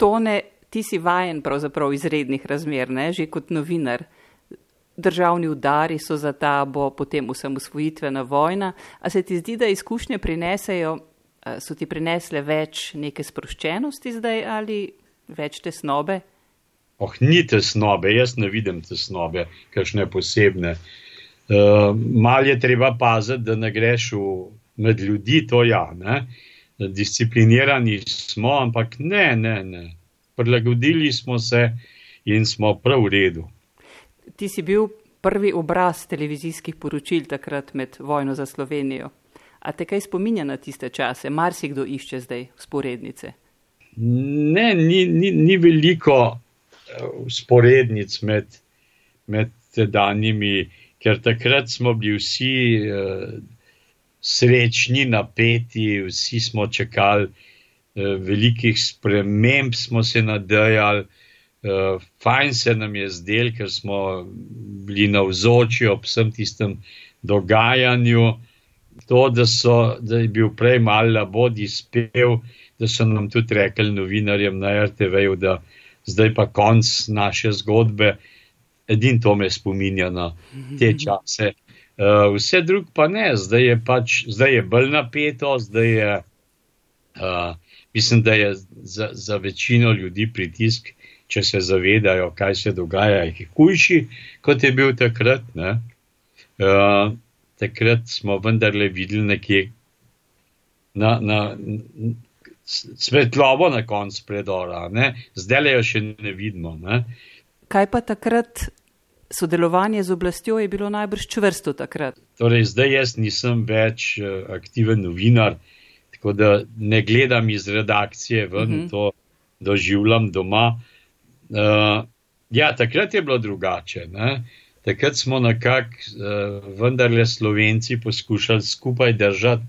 Tone, ti si vajen pravzaprav izrednih razmer, ne? že kot novinar. Državni udari so za ta bo potem osamosvojitvena vojna. A se ti zdi, da izkušnje prinesejo, so ti prinesle več neke sproščenosti zdaj ali več tesnobe? Oh, ni tesnobe, jaz ne vidim tesnobe, kakšne posebne. Uh, mal je treba paziti, da ne greš v, med ljudi, to ja. Ne? Disciplinirani smo, ampak ne, ne, ne. Prilagodili smo se in smo prav v redu. Ti si bil prvi obraz televizijskih poročil takrat med vojno za Slovenijo. A te kaj spominja na tiste čase? Mar si kdo išče zdaj sporednice? Ne, ni, ni, ni veliko sporednic med, med danimi, ker takrat smo bili vsi uh, srečni, napeti, vsi smo čakali uh, velikih sprememb, smo se nadejali. Uh, fajn se nam je zdel, ker smo bili na vzoči ob vsem tistem dogajanju. To, da, so, da je bil prej malo labodi spev, da so nam tudi rekli novinarjem na RTV-ju, da zdaj pa konc naše zgodbe. Edin to me spominja na te čase. Uh, vse drug pa ne, zdaj je pač, zdaj je bolj napeto, zdaj je, uh, mislim, da je za, za večino ljudi pritisk, če se zavedajo, kaj se dogaja, je hujši, kot je bil takrat. Uh, takrat smo vendarle videli nekje na, na, svetlobo na koncu predora, ne? zdaj le jo še ne vidimo. Ne? Kaj pa takrat sodelovanje z oblastjo je bilo najbrž čvrsto takrat? Torej, zdaj jaz nisem več uh, aktiven novinar, tako da ne gledam iz redakcije ven, uh mhm. -huh. to doživljam doma. Uh, ja, takrat je bilo drugače. Ne? Takrat smo nekako, uh, vendarle, slovenci poskušali skupaj držati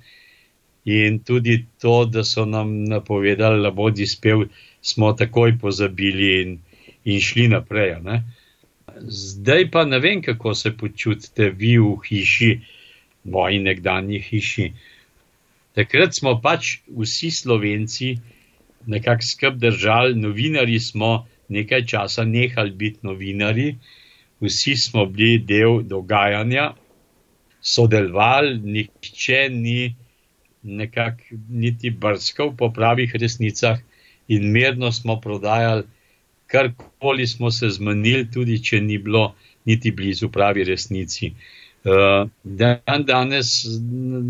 In tudi to, da so nam napovedali, da bo dispel, smo takoj pozabili in, in šli naprej. Ne? Zdaj pa ne vem, kako se počutite vi v hiši, moji nekdanji hiši. Takrat smo pač vsi slovenci nekako skrb držali, novinari smo nekaj časa nehali biti novinari, vsi smo bili del dogajanja, sodelovali, nihče ni nekako niti brskal po pravih resnicah in mirno smo prodajali, karkoli smo se zmenili, tudi če ni bilo niti blizu pravi resnici. Uh, dan danes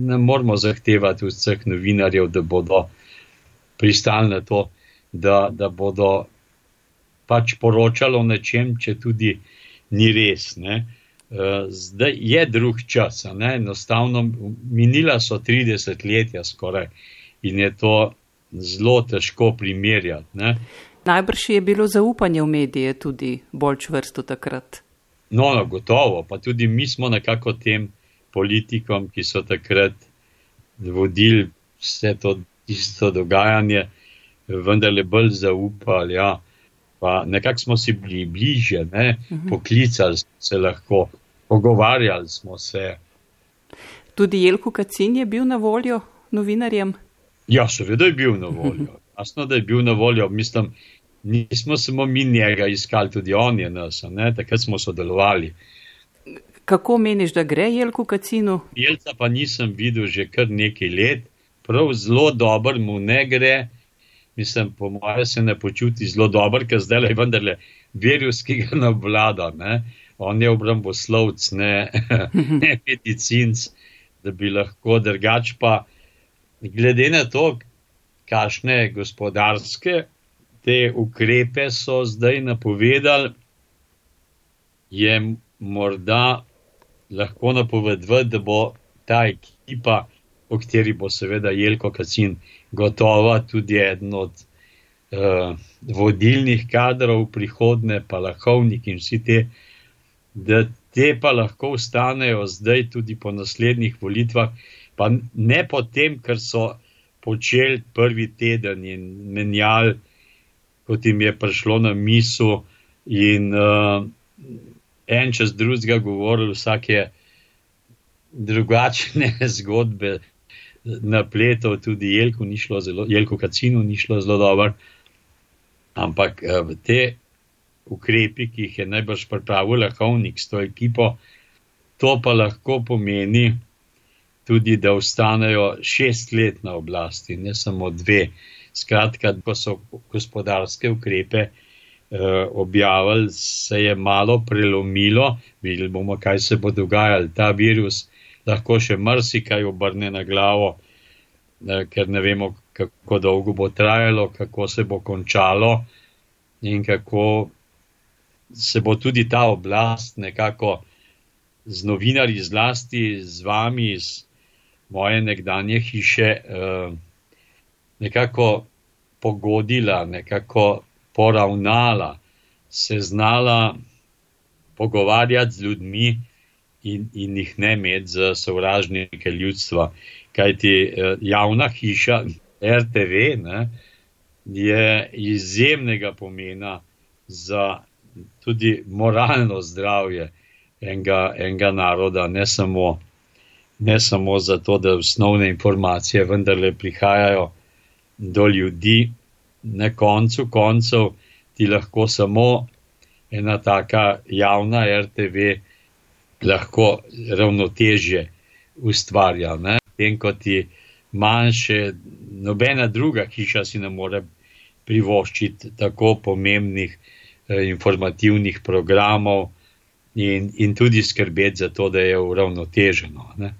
ne moramo zahtevati od vseh novinarjev, da bodo pristali na to, da, da bodo pač poročali o nečem, če tudi ni res. Ne? Uh, zdaj je drug čas, ne? enostavno minila so 30 letja skoraj in je to zelo težko primerjati. Ne? Najbrž je bilo zaupanje v medije tudi bolj čvrsto takrat. No, no, gotovo, pa tudi mi smo nekako tem politikom, ki so takrat vodili vse to isto dogajanje, vendarle bolj zaupali. Ja. Pa nekako smo si bili bliže, ne? Mhm. poklicali smo se lahko pogovarjali smo se. Tudi Jelko Kacin je bil na voljo novinarjem? Ja, seveda je bil na voljo. Jasno, da je bil na voljo. Mislim, nismo samo mi njega iskali, tudi on je nas, ne? takrat smo sodelovali. Kako meniš, da gre Jelko Kacinu? Jelca pa nisem videl že kar nekaj let, prav zelo dober mu ne gre. Mislim, po mojem se ne počuti zelo dobro, ker zdaj je vendarle virus, ki ga navlada. Ne? on je obramboslovc, ne, ne medicinc, da bi lahko drugač pa, glede na to, kakšne gospodarske te ukrepe so zdaj napovedali, je morda lahko napovedati, da bo ta ekipa, o kateri bo seveda Jelko Kacin, gotova tudi eden od uh, vodilnih kadrov prihodne, pa lahovnik in vsi te da te pa lahko ostanejo zdaj tudi po naslednjih volitvah, pa ne potem, ker so počeli prvi teden in menjali, kot jim je prišlo na misel, in uh, en čez drugega govorili vsake drugačne zgodbe. Na pleto tudi Jelko, zelo, Jelko Kacino ni šlo zelo dobro. Ampak uh, te ukrepi, ki jih je najbrž pripravil Lahovnik s to ekipo, to pa lahko pomeni tudi, da ostanejo šest let na oblasti, ne samo dve. Skratka, ko so gospodarske ukrepe eh, objavili, se je malo prelomilo, videli bomo, kaj se bo dogajalo. Ta virus lahko še marsikaj obrne na glavo, eh, ker ne vemo, kako dolgo bo trajalo, kako se bo končalo in kako se bo tudi ta oblast nekako z novinarji, zlasti z vami, iz moje nekdanje hiše, eh, nekako pogodila, nekako poravnala, se znala pogovarjati z ljudmi in, in jih ne imeti za sovražnike ljudstva. Kajti eh, javna hiša RTV ne, je izjemnega pomena za tudi moralno zdravje enega, enega naroda, ne samo, ne samo zato, da osnovne informacije vendarle prihajajo do ljudi, na koncu koncev ti lahko samo ena taka javna RTV lahko ravnotežje ustvarja. Tem, ko ti manjše, nobena druga hiša si ne more privoščiti tako pomembnih eh, informativnih programov in, in tudi skrbeti za to, da je uravnoteženo. Ne?